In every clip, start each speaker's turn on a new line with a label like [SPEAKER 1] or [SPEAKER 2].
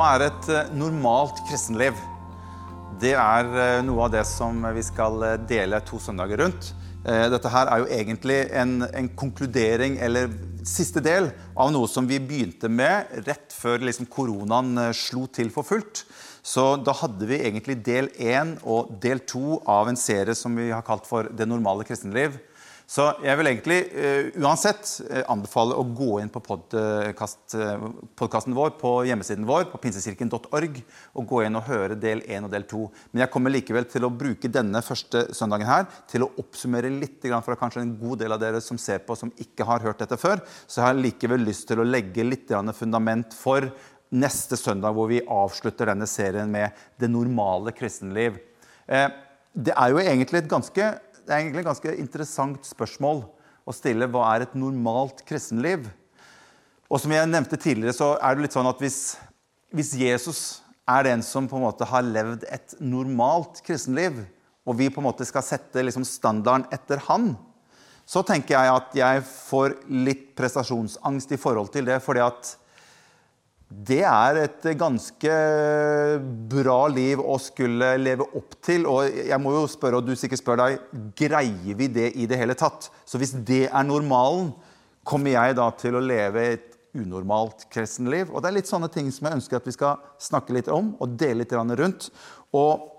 [SPEAKER 1] Hva er et eh, normalt kristenliv? Det er eh, noe av det som vi skal eh, dele to søndager rundt. Dette her er jo egentlig en, en konkludering, eller siste del, av noe som vi begynte med rett før liksom koronaen slo til for fullt. Så da hadde vi egentlig del én og del to av en serie som vi har kalt for Det normale kristenliv. Så jeg vil egentlig uh, uansett uh, anbefale å gå inn på podkasten uh, vår på hjemmesiden vår, på pinsekirken.org, og gå inn og høre del 1 og del 2. Men jeg kommer likevel til å bruke denne første søndagen her til å oppsummere litt for kanskje en god del av dere som ser på, som ikke har hørt dette før. Så jeg har likevel lyst til å legge litt fundament for neste søndag, hvor vi avslutter denne serien med det normale kristenliv. Eh, det er jo egentlig et ganske det er egentlig et ganske interessant spørsmål å stille. Hva er et normalt kristenliv? Og som jeg nevnte tidligere, så er det litt sånn at hvis, hvis Jesus er den som på en måte har levd et normalt kristenliv, og vi på en måte skal sette liksom standarden etter han, så tenker jeg at jeg får litt prestasjonsangst i forhold til det. fordi at det er et ganske bra liv å skulle leve opp til. Og jeg må jo spørre, og du sikkert spør deg, greier vi det i det hele tatt? Så hvis det er normalen, kommer jeg da til å leve et unormalt kristenliv? Og det er litt sånne ting som jeg ønsker at vi skal snakke litt om og dele litt rundt. Og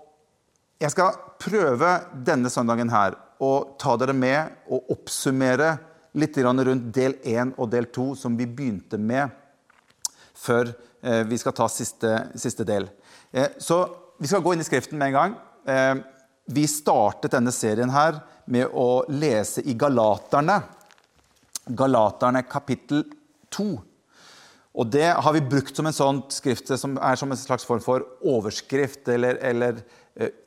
[SPEAKER 1] jeg skal prøve denne søndagen her å ta dere med og oppsummere litt rundt del 1 og del 2, som vi begynte med før eh, vi skal ta siste, siste del. Eh, så vi skal gå inn i Skriften med en gang. Eh, vi startet denne serien her med å lese i Galaterne. Galaterne kapittel 2. Og det har vi brukt som en sånn skrift som er som en slags form for overskrift eller, eller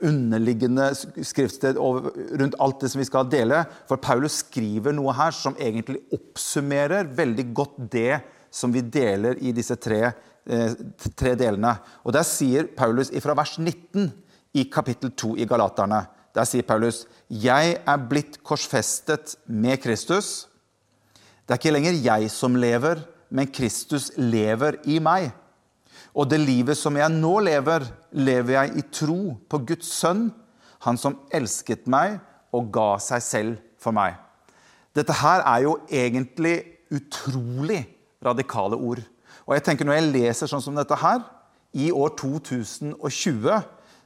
[SPEAKER 1] underliggende skriftsted rundt alt det som vi skal dele. For Paulus skriver noe her som egentlig oppsummerer veldig godt det som vi deler i disse tre, eh, tre delene. Og Der sier Paulus fra vers 19 i kapittel 2 i Galaterne Der sier Paulus, 'Jeg er blitt korsfestet med Kristus.' 'Det er ikke lenger jeg som lever, men Kristus lever i meg.' 'Og det livet som jeg nå lever, lever jeg i tro på Guds sønn,' 'Han som elsket meg og ga seg selv for meg.' Dette her er jo egentlig utrolig radikale ord. Og jeg tenker Når jeg leser sånn som dette her, i år 2020,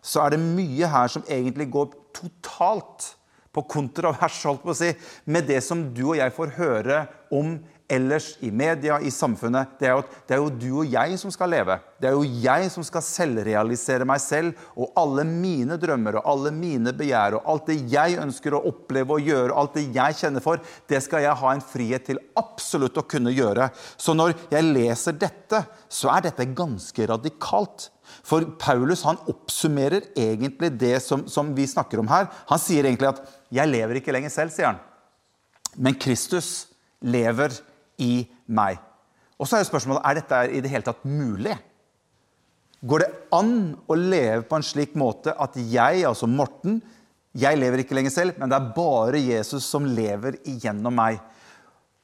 [SPEAKER 1] så er det mye her som egentlig går totalt på kontravers holdt på å si, med det som du og jeg får høre om ellers i media, i samfunnet, det er, jo, det er jo du og jeg som skal leve. Det er jo jeg som skal selvrealisere meg selv og alle mine drømmer og alle mine begjær og alt det jeg ønsker å oppleve og gjøre, alt det jeg kjenner for, det skal jeg ha en frihet til absolutt å kunne gjøre. Så når jeg leser dette, så er dette ganske radikalt. For Paulus han oppsummerer egentlig det som, som vi snakker om her. Han sier egentlig at 'jeg lever ikke lenger selv', sier han. Men Kristus lever i meg. Og så er jo spørsmålet er dette i det hele tatt mulig. Går det an å leve på en slik måte at jeg, altså Morten, jeg lever ikke lenger selv, men det er bare Jesus som lever igjennom meg?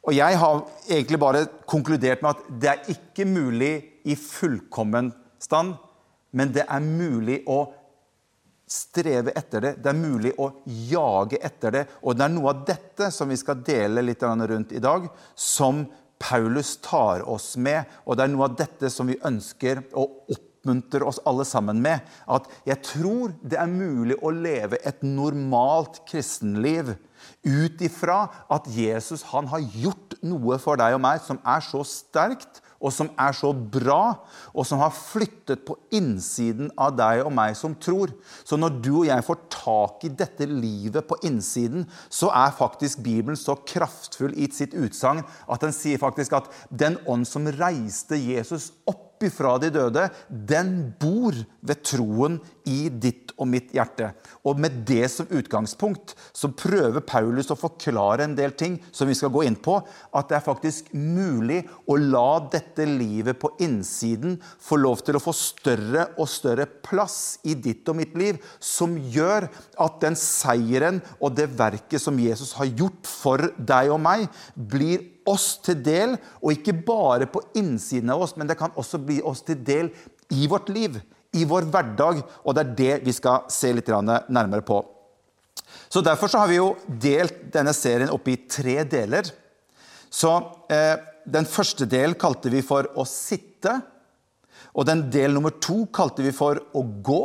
[SPEAKER 1] Og jeg har egentlig bare konkludert med at det er ikke mulig i fullkommen stand, men det er mulig å streve etter det. Det er mulig å jage etter det. Og det er noe av dette som vi skal dele litt rundt i dag, som Paulus tar oss med. Og det er noe av dette som vi ønsker å oppmuntre oss alle sammen med. At jeg tror det er mulig å leve et normalt kristenliv ut ifra at Jesus han har gjort noe for deg og meg som er så sterkt og som er så bra, og som har flyttet på innsiden av deg og meg som tror. Så når du og jeg får tak i dette livet på innsiden, så er faktisk Bibelen så kraftfull i sitt utsagn at den sier faktisk at den ånd som reiste Jesus opp ifra de døde, den bor ved troen i ditt og mitt hjerte. Og med det som utgangspunkt så prøver Paulus å forklare en del ting som vi skal gå inn på. At det er faktisk mulig å la dette livet på innsiden få lov til å få større og større plass i ditt og mitt liv, som gjør at den seieren og det verket som Jesus har gjort for deg og meg, blir oss til del, og ikke bare på innsiden av oss, men det kan også bli oss til del i vårt liv, i vår hverdag, og det er det vi skal se litt nærmere på. Så Derfor så har vi jo delt denne serien opp i tre deler. Så eh, Den første delen kalte vi for å sitte. Og den del nummer to kalte vi for å gå.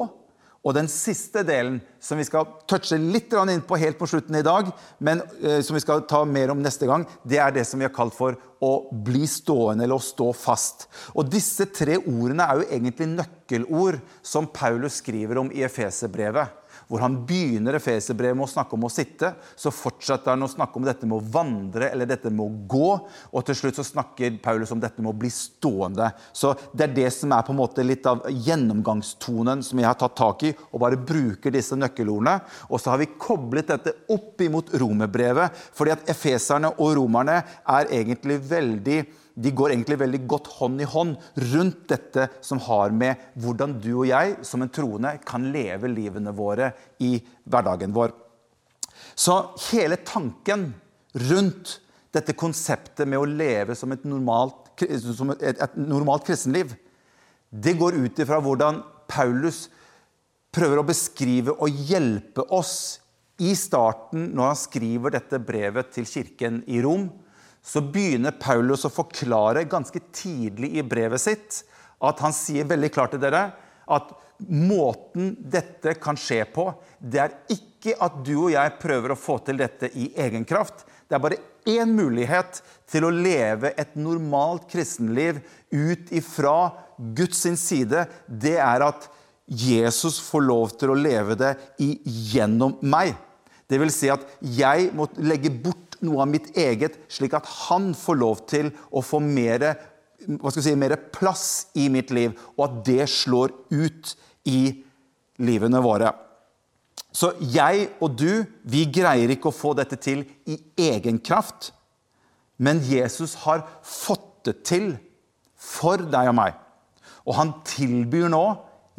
[SPEAKER 1] Og den siste delen, som vi skal touche litt inn på helt på slutten i dag, men eh, som vi skal ta mer om neste gang, det er det som vi har kalt for å bli stående eller å stå fast. Og disse tre ordene er jo egentlig nøkkelord som Paulus skriver om i Efeserbrevet hvor han begynner Efeserbrevet med å snakke om å sitte. Så fortsetter han å snakke om dette med å vandre eller dette med å gå. Og til slutt så snakker Paulus om dette med å bli stående. Så det er det som er på en måte litt av gjennomgangstonen som jeg har tatt tak i, og bare bruker disse nøkkelordene. Og så har vi koblet dette opp imot romerbrevet, fordi at efeserne og romerne er egentlig veldig de går egentlig veldig godt hånd i hånd rundt dette som har med hvordan du og jeg som en troende kan leve livene våre i hverdagen vår. Så hele tanken rundt dette konseptet med å leve som et normalt, som et, et normalt kristenliv, det går ut ifra hvordan Paulus prøver å beskrive og hjelpe oss i starten når han skriver dette brevet til kirken i Rom så begynner Paulus å forklare ganske tidlig i brevet sitt at han sier veldig klart til dere at måten dette kan skje på, det er ikke at du og jeg prøver å få til dette i egen kraft. Det er bare én mulighet til å leve et normalt kristenliv ut ifra Guds side. Det er at Jesus får lov til å leve det gjennom meg. Det vil si at jeg må legge bort noe av mitt eget, slik at han får lov til å få mer, si, mer plass i mitt liv, og at det slår ut i livene våre. Så jeg og du, vi greier ikke å få dette til i egen kraft. Men Jesus har fått det til for deg og meg. Og han tilbyr nå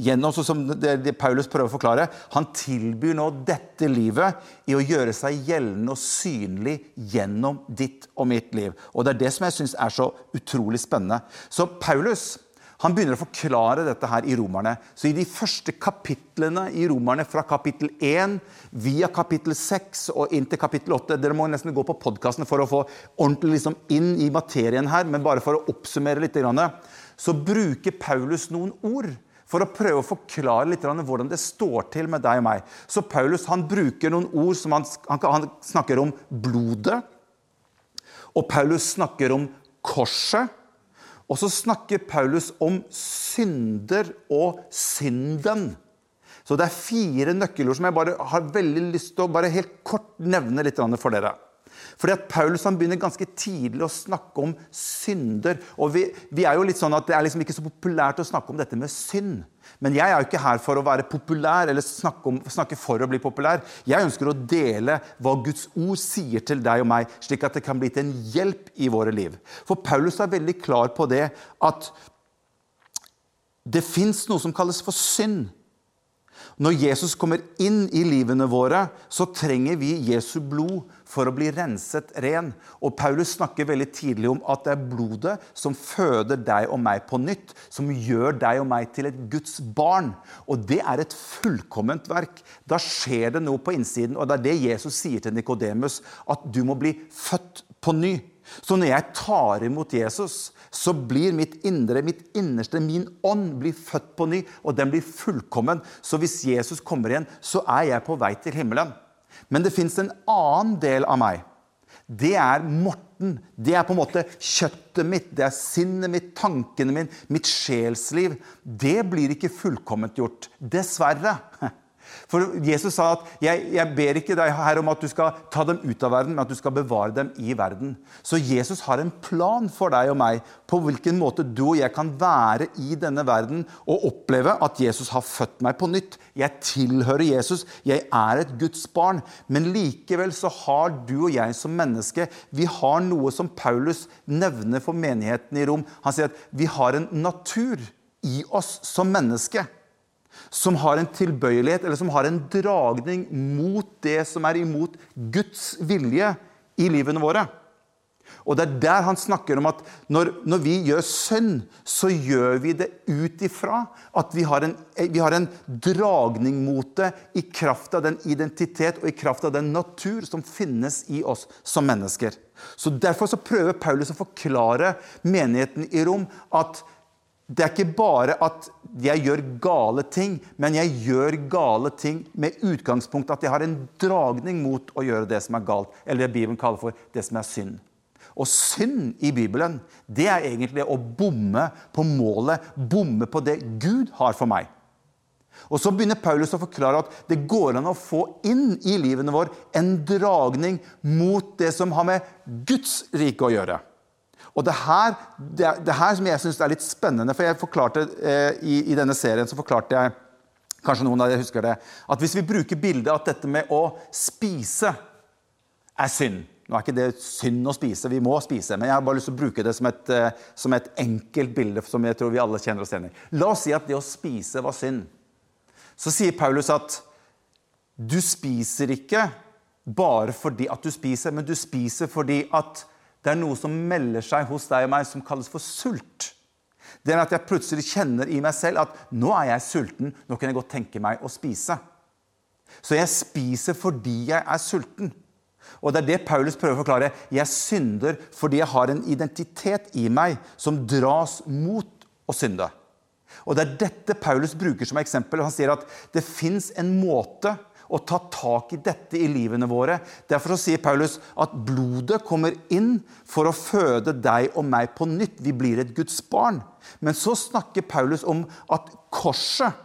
[SPEAKER 1] gjennom, som det, det Paulus prøver å forklare, Han tilbyr nå dette livet i å gjøre seg gjeldende og synlig gjennom ditt og mitt liv. Og Det er det som jeg syns er så utrolig spennende. Så Paulus han begynner å forklare dette her i Romerne. Så i de første kapitlene i Romerne, fra kapittel 1 via kapittel 6 og inn til kapittel 8 Dere må nesten gå på podkasten for å få ordentlig liksom inn i materien her, men bare for å oppsummere litt, så bruker Paulus noen ord for å prøve å forklare litt hvordan det står til med deg og meg. Så Paulus han bruker noen ord som han, han snakker om blodet. Og Paulus snakker om korset. Og så snakker Paulus om synder og synden. Så det er fire nøkkelord som jeg bare har veldig lyst til å bare helt kort nevne litt for dere. Fordi at Paulus han begynner ganske tidlig å snakke om synder. Og vi, vi, er jo litt sånn at Det er liksom ikke så populært å snakke om dette med synd. Men jeg er jo ikke her for å være populær eller snakke, om, snakke, for å bli populær. Jeg ønsker å dele hva Guds ord sier til deg og meg, slik at det kan bli til en hjelp i våre liv. For Paulus er veldig klar på det at det fins noe som kalles for synd. Når Jesus kommer inn i livene våre, så trenger vi Jesu blod for å bli renset ren. Og Paulus snakker veldig tidlig om at det er blodet som føder deg og meg på nytt. Som gjør deg og meg til et Guds barn. Og det er et fullkomment verk. Da skjer det noe på innsiden. Og det er det Jesus sier til Nikodemus, at du må bli født på ny. Så når jeg tar imot Jesus, så blir mitt indre, mitt innerste, min ånd blir født på ny, og den blir fullkommen. Så hvis Jesus kommer igjen, så er jeg på vei til himmelen. Men det fins en annen del av meg. Det er Morten. Det er på en måte kjøttet mitt, det er sinnet mitt, tankene mine, mitt sjelsliv. Det blir ikke fullkomment gjort. Dessverre. For Jesus sa at jeg, jeg, ber ikke deg her om at du skal ta dem ut av verden, men at du skal bevare dem i verden. Så Jesus har en plan for deg og meg på hvilken måte du og jeg kan være i denne verden og oppleve at Jesus har født meg på nytt. Jeg tilhører Jesus, jeg er et Guds barn. Men likevel så har du og jeg som menneske vi har noe som Paulus nevner for menigheten i Rom. Han sier at vi har en natur i oss som menneske som har en tilbøyelighet eller som har en dragning mot det som er imot Guds vilje i livene våre. Og det er der han snakker om at når, når vi gjør synd, så gjør vi det ut ifra at vi har, en, vi har en dragning mot det i kraft av den identitet og i kraft av den natur som finnes i oss som mennesker. Så Derfor så prøver Paulus å forklare menigheten i Rom at det er ikke bare at jeg gjør gale ting, men jeg gjør gale ting med utgangspunkt at jeg har en dragning mot å gjøre det som er galt, eller det Bibelen kaller for det som er synd. Og synd i Bibelen, det er egentlig å bomme på målet, bomme på det Gud har for meg. Og Så begynner Paulus å forklare at det går an å få inn i livene våre en dragning mot det som har med Guds rike å gjøre. Og det her, det, det her som jeg syns er litt spennende, for jeg forklarte eh, i, i, denne serien så forklarte jeg Kanskje noen av dere husker det. At hvis vi bruker bildet at dette med å spise er synd Nå er ikke det synd å spise, vi må spise, men jeg har bare lyst til å bruke det som et, eh, som et enkelt bilde som jeg tror vi alle kjenner oss igjen i. La oss si at det å spise var synd. Så sier Paulus at du spiser ikke bare fordi at du spiser, men du spiser fordi at det er noe som melder seg hos deg og meg som kalles for sult. Det er at jeg plutselig kjenner i meg selv at nå er jeg sulten, nå kan jeg godt tenke meg å spise. Så jeg spiser fordi jeg er sulten. Og det er det Paulus prøver å forklare. Jeg synder fordi jeg har en identitet i meg som dras mot å synde. Og Det er dette Paulus bruker som eksempel. Han sier at det fins en måte å ta tak i dette i livene våre. Derfor sier Paulus at blodet kommer inn for å føde deg og meg på nytt. Vi blir et Guds barn. Men så snakker Paulus om at korset,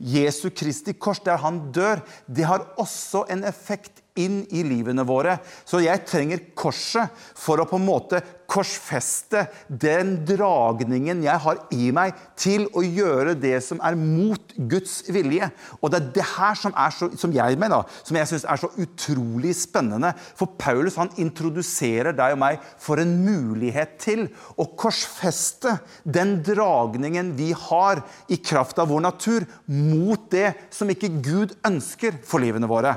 [SPEAKER 1] Jesu Kristi kors, der han dør, det har også en effekt inn i livene våre. Så jeg trenger korset for å på en måte korsfeste den dragningen jeg har i meg til å gjøre det som er mot Guds vilje. Og det er det her som, er så, som jeg mener, som jeg syns er så utrolig spennende. For Paulus han introduserer deg og meg for en mulighet til å korsfeste den dragningen vi har i kraft av vår natur, mot det som ikke Gud ønsker for livene våre.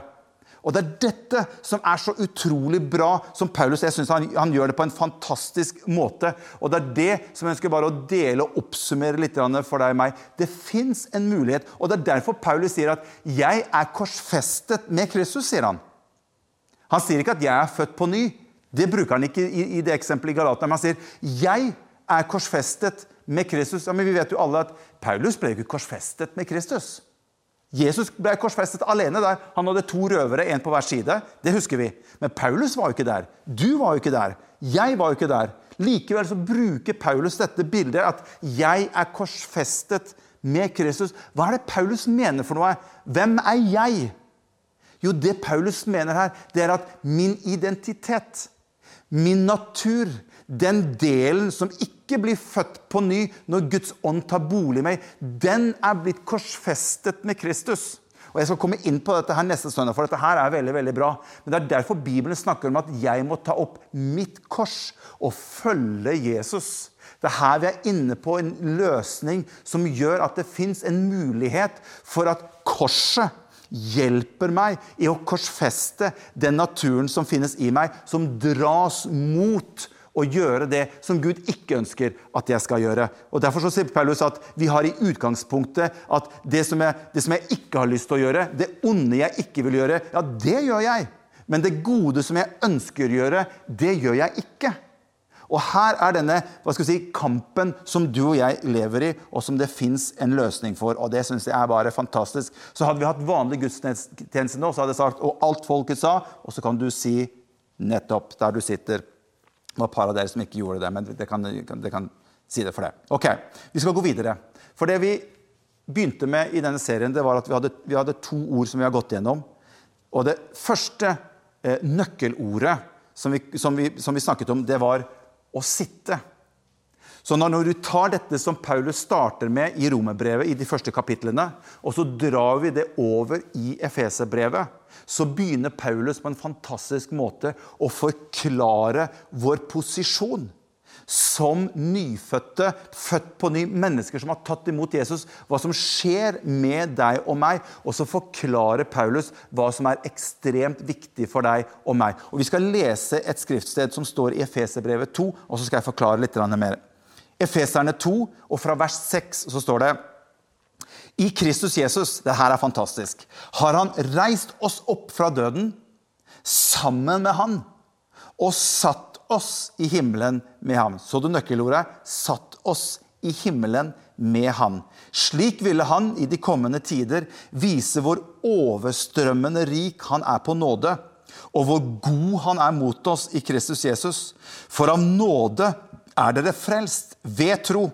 [SPEAKER 1] Og Det er dette som er så utrolig bra, som Paulus jeg synes han, han gjør det på en fantastisk måte. Og Det er det som jeg ønsker bare å dele og oppsummere litt for deg og meg. Det fins en mulighet, og det er derfor Paulus sier at 'jeg er korsfestet med Kristus'. sier Han Han sier ikke at 'jeg er født på ny'. Det bruker han ikke i, i det eksempelet i Galatene. Men han sier 'jeg er korsfestet med Kristus'. Ja, Men vi vet jo alle at Paulus ble ikke korsfestet med Kristus. Jesus ble korsfestet alene der. Han hadde to røvere, én på hver side. Det husker vi. Men Paulus var jo ikke der. Du var jo ikke der. Jeg var jo ikke der. Likevel så bruker Paulus dette bildet at 'jeg er korsfestet med Kristus'. Hva er det Paulus mener for noe? Hvem er jeg? Jo, det Paulus mener her, det er at min identitet, min natur, den delen som ikke blir født på ny når Guds ånd tar bolig i meg, den er blitt korsfestet med Kristus. Og Jeg skal komme inn på dette her neste søndag, for dette her er veldig veldig bra. Men Det er derfor Bibelen snakker om at jeg må ta opp mitt kors og følge Jesus. Det er her vi er inne på en løsning som gjør at det fins en mulighet for at korset hjelper meg i å korsfeste den naturen som finnes i meg, som dras mot å gjøre det som Gud ikke ønsker at jeg skal gjøre. Og Derfor så sier Paulus at vi har i utgangspunktet at det som, jeg, det som jeg ikke har lyst til å gjøre, det onde jeg ikke vil gjøre, ja, det gjør jeg. Men det gode som jeg ønsker å gjøre, det gjør jeg ikke. Og her er denne hva skal vi si, kampen som du og jeg lever i, og som det fins en løsning for. Og det syns jeg er bare fantastisk. Så hadde vi hatt vanlig gudstjeneste nå, så hadde jeg sagt og alt folket sa, og så kan du si nettopp der du sitter det var et par av dere som ikke gjorde det, men det kan, det kan si det for det. Ok, Vi skal gå videre. For det vi begynte med i denne serien, det var at vi hadde, vi hadde to ord som vi har gått gjennom. Og det første eh, nøkkelordet som vi, som, vi, som vi, snakket om, det var å sitte. Så når du tar dette som Paulus starter med i romerbrevet, i de første kapitlene, og så drar vi det over i Efeserbrevet, så begynner Paulus på en fantastisk måte å forklare vår posisjon. som nyfødte, født på ny, mennesker som har tatt imot Jesus, hva som skjer med deg og meg. Og så forklarer Paulus hva som er ekstremt viktig for deg og meg. Og Vi skal lese et skriftsted som står i Efeserbrevet 2, og så skal jeg forklare litt mer. Efeserne 2, og fra vers 6 så står det I Kristus Jesus, det her er fantastisk, har han reist oss opp fra døden sammen med han og satt oss i himmelen med ham. Så du nøkkelordet? Satt oss i himmelen med han. Slik ville han i de kommende tider vise hvor overstrømmende rik han er på nåde, og hvor god han er mot oss i Kristus Jesus. For av nåde er dere frelst ved tro.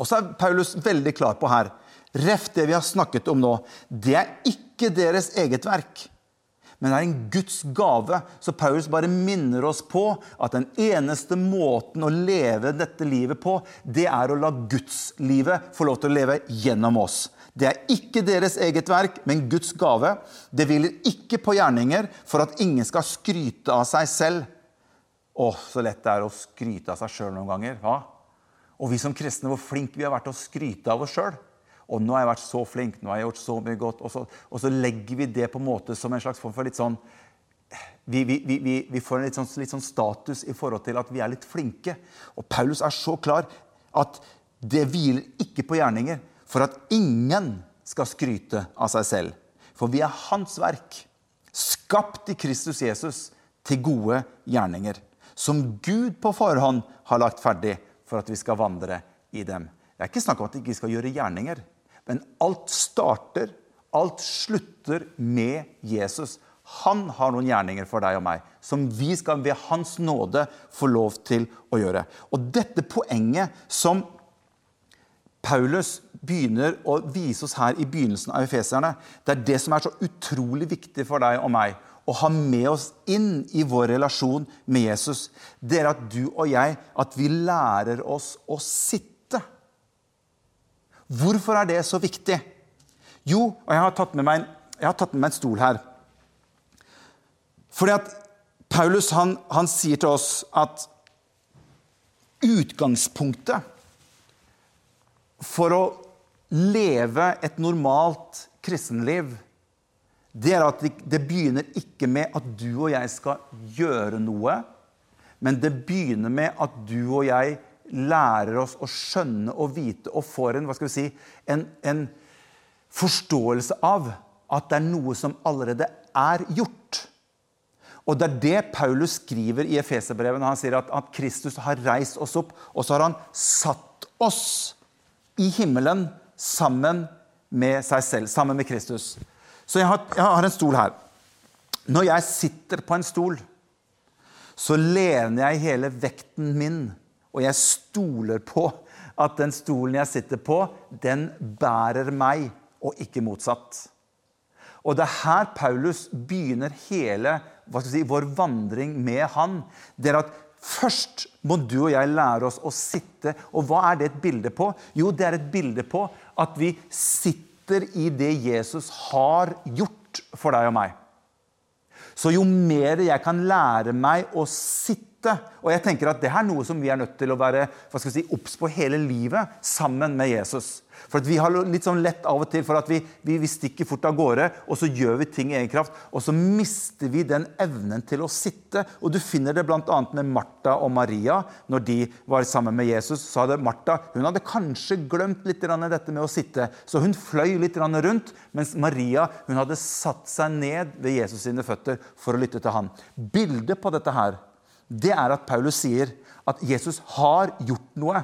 [SPEAKER 1] Og så er Paulus veldig klar på her. Ref det vi har snakket om nå. Det er ikke deres eget verk men det er en Guds gave. Så Paulus bare minner oss på at den eneste måten å leve dette livet på, det er å la gudslivet få lov til å leve gjennom oss. Det er ikke deres eget verk, men Guds gave. Det hviler ikke på gjerninger for at ingen skal skryte av seg selv. Å, så lett det er å skryte av seg sjøl noen ganger. hva? Og vi som kristne, hvor flinke vi har vært til å skryte av oss sjøl. Og nå har jeg vært så flink, nå har jeg gjort så mye godt. Og så, og så legger vi det på en måte som en slags form for litt sånn vi, vi, vi, vi får en litt sånn, litt sånn, status i forhold til at vi er litt flinke. Og Paulus er så klar at det hviler ikke på gjerninger for at ingen skal skryte av seg selv. For vi er hans verk, skapt i Kristus Jesus til gode gjerninger. Som Gud på forhånd har lagt ferdig for at vi skal vandre i dem. Det er ikke snakk om at vi ikke skal gjøre gjerninger. Men alt starter, alt slutter med Jesus. Han har noen gjerninger for deg og meg som vi skal ved Hans nåde få lov til å gjøre. Og dette poenget som Paulus begynner å vise oss her i begynnelsen av Efeserne, det er det som er så utrolig viktig for deg og meg å ha med oss inn i vår relasjon med Jesus. Det er at du og jeg at vi lærer oss å sitte Hvorfor er det så viktig? Jo, og jeg har tatt med meg en, med meg en stol her. Fordi at Paulus han, han sier til oss at utgangspunktet for å leve et normalt kristenliv, det er at det begynner ikke med at du og jeg skal gjøre noe, men det begynner med at du og jeg lærer oss å skjønne og vite og får en, hva skal vi si, en, en forståelse av at det er noe som allerede er gjort. Og Det er det Paulus skriver i Efeserbrevet når han sier at, at, Kristus har reist oss opp, og så har han satt oss i himmelen sammen med seg selv, sammen med Kristus. Så jeg har, jeg har en stol her. Når jeg sitter på en stol, så lener jeg hele vekten min og jeg stoler på at den stolen jeg sitter på, den bærer meg, og ikke motsatt. Og det er her Paulus begynner hele si, vår vandring med han. Det er at Først må du og jeg lære oss å sitte. Og hva er det et bilde på? Jo, det er et bilde på at vi sitter i det Jesus har gjort for deg og meg. Så jo mer jeg kan lære meg å sitte og jeg tenker at Det er noe som vi er nødt til å være hva skal si, obs på hele livet sammen med Jesus. For Vi har litt sånn lett av og til for at vi, vi, vi stikker fort av gårde, og så gjør vi ting i egen kraft, og så mister vi den evnen til å sitte. Og Du finner det bl.a. med Martha og Maria. Når de var sammen med Jesus, så hadde Martha hun hadde kanskje glemt litt dette med å sitte, så hun fløy litt rundt, mens Maria hun hadde satt seg ned ved Jesus sine føtter for å lytte til han. Bildet på dette her det er at Paulus sier at Jesus har gjort noe.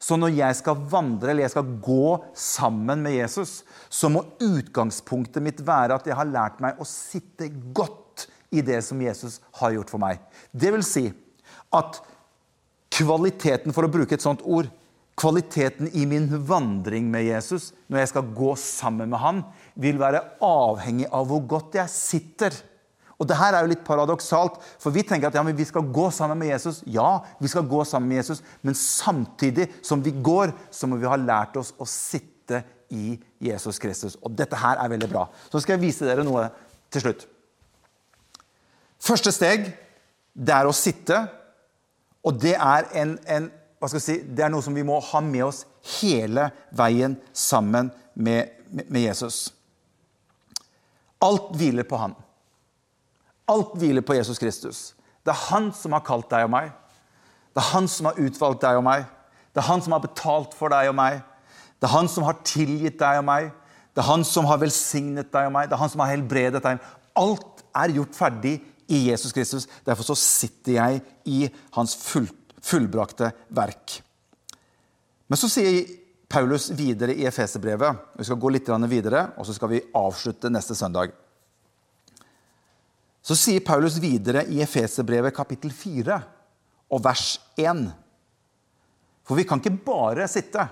[SPEAKER 1] Så når jeg skal vandre eller jeg skal gå sammen med Jesus, så må utgangspunktet mitt være at jeg har lært meg å sitte godt i det som Jesus har gjort for meg. Det vil si at kvaliteten, for å bruke et sånt ord, kvaliteten i min vandring med Jesus, når jeg skal gå sammen med han, vil være avhengig av hvor godt jeg sitter og det her er jo litt paradoksalt, for vi tenker at ja, vi skal gå sammen med Jesus. Ja, vi skal gå sammen med Jesus, men samtidig som vi går, så må vi ha lært oss å sitte i Jesus Kristus. Og dette her er veldig bra. Så skal jeg vise dere noe til slutt. Første steg, det er å sitte. Og det er, en, en, si, det er noe som vi må ha med oss hele veien sammen med, med, med Jesus. Alt hviler på han. Alt hviler på Jesus Kristus. Det er han som har kalt deg og meg. Det er han som har utvalgt deg og meg. Det er han som har betalt for deg og meg. Det er han som har tilgitt deg og meg. Det er han som har velsignet deg og meg. Det er han som har helbredet deg. Alt er gjort ferdig i Jesus Kristus. Derfor så sitter jeg i hans full, fullbrakte verk. Men så sier Paulus videre i Efeserbrevet Vi skal gå litt videre, og så skal vi avslutte neste søndag. Så sier Paulus videre i Efeserbrevet kapittel 4 og vers 1. For vi kan ikke bare sitte.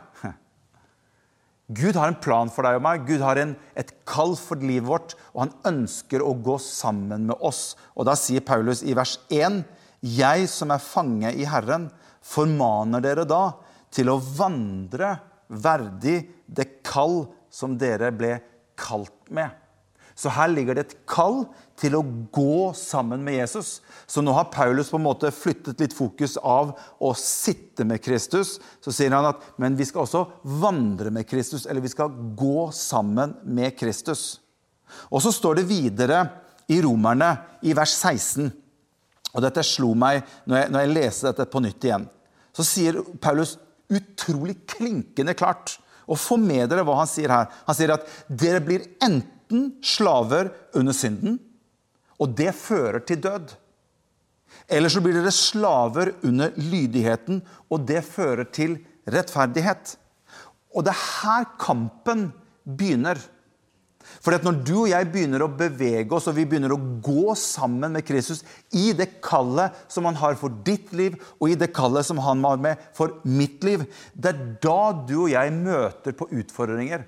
[SPEAKER 1] Gud har en plan for deg og meg. Gud har en, et kall for livet vårt, og han ønsker å gå sammen med oss. Og da sier Paulus i vers 1.: Jeg som er fange i Herren, formaner dere da til å vandre verdig det kall som dere ble kalt med. Så her ligger det et kall til å gå sammen med Jesus. Så nå har Paulus på en måte flyttet litt fokus av å sitte med Kristus. Så sier han at men vi skal også vandre med Kristus, eller vi skal gå sammen med Kristus. Og så står det videre i Romerne, i vers 16, og dette slo meg når jeg, når jeg leste dette på nytt igjen. Så sier Paulus utrolig klinkende klart, og få med dere hva han sier her. Han sier at dere blir enten enten slaver under synden, og det fører til død. Eller så blir dere slaver under lydigheten, og det fører til rettferdighet. Og det er her kampen begynner. For når du og jeg begynner å bevege oss og vi begynner å gå sammen med Kristus i det kallet som han har for ditt liv, og i det kallet som han har med for mitt liv, det er da du og jeg møter på utfordringer.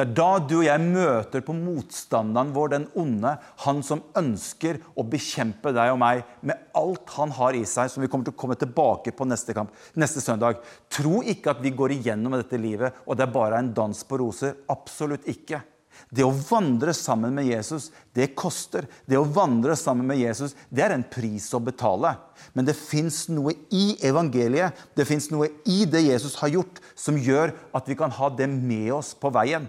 [SPEAKER 1] Det er da du og jeg møter på motstanderen vår, den onde, han som ønsker å bekjempe deg og meg med alt han har i seg, som vi kommer til å komme tilbake på neste, kamp, neste søndag. Tro ikke at vi går igjennom dette livet, og det er bare en dans på roser. Absolutt ikke. Det å vandre sammen med Jesus, det koster. Det å vandre sammen med Jesus, det er en pris å betale. Men det fins noe i evangeliet, det fins noe i det Jesus har gjort, som gjør at vi kan ha det med oss på veien.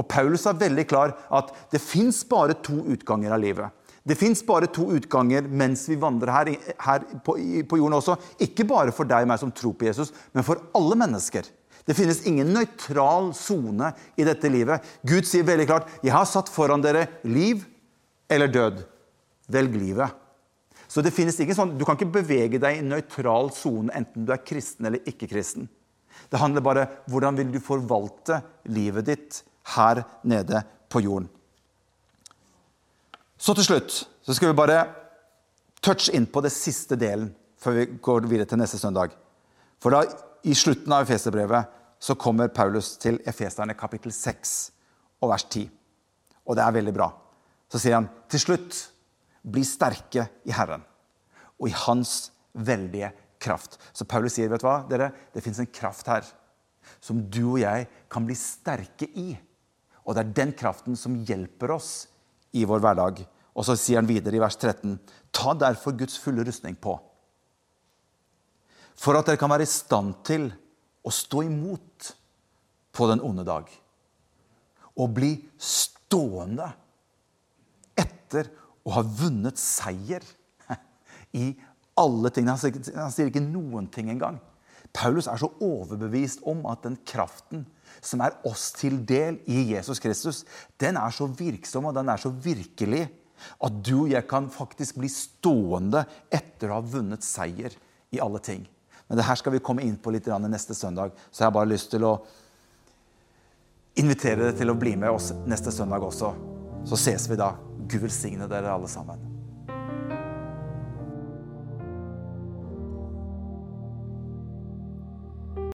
[SPEAKER 1] Og Paulus er veldig klar at det fins bare to utganger av livet. Det fins bare to utganger mens vi vandrer her, her på, på, jorden også. Ikke bare for deg og meg som tror på Jesus, men for alle mennesker. Det finnes ingen nøytral sone i dette livet. Gud sier veldig klart 'Jeg har satt foran dere liv eller død. Velg livet'. Så det finnes ikke sånn, Du kan ikke bevege deg i en nøytral sone enten du er kristen eller ikke kristen. Det handler bare om hvordan vil du forvalte livet ditt her nede på jorden. Så til slutt så skal vi bare touche inn på det siste delen før vi går videre til neste søndag. For da, i slutten av Efeserbrevet så kommer Paulus til Efeserne kapittel 6 og vers 10. Og det er veldig bra. Så sier han til slutt bli sterke i Herren og i Hans veldige kraft. Så Paulus sier, vet du hva, dere, det fins en kraft her som du og jeg kan bli sterke i. Og det er den kraften som hjelper oss i vår hverdag. Og så sier han videre i vers 13.: Ta derfor Guds fulle rustning på, for at dere kan være i stand til å stå imot på den onde dag. Og bli stående etter å ha vunnet seier i alle tingene. Han sier ikke noen ting engang. Paulus er så overbevist om at den kraften som er oss til del i Jesus Kristus, den er så virksom og den er så virkelig at du og jeg kan faktisk bli stående etter å ha vunnet seier i alle ting. Men det her skal vi komme inn på litt neste søndag, så jeg har bare lyst til å invitere deg til å bli med oss neste søndag også. Så ses vi da. Gud velsigne dere alle sammen.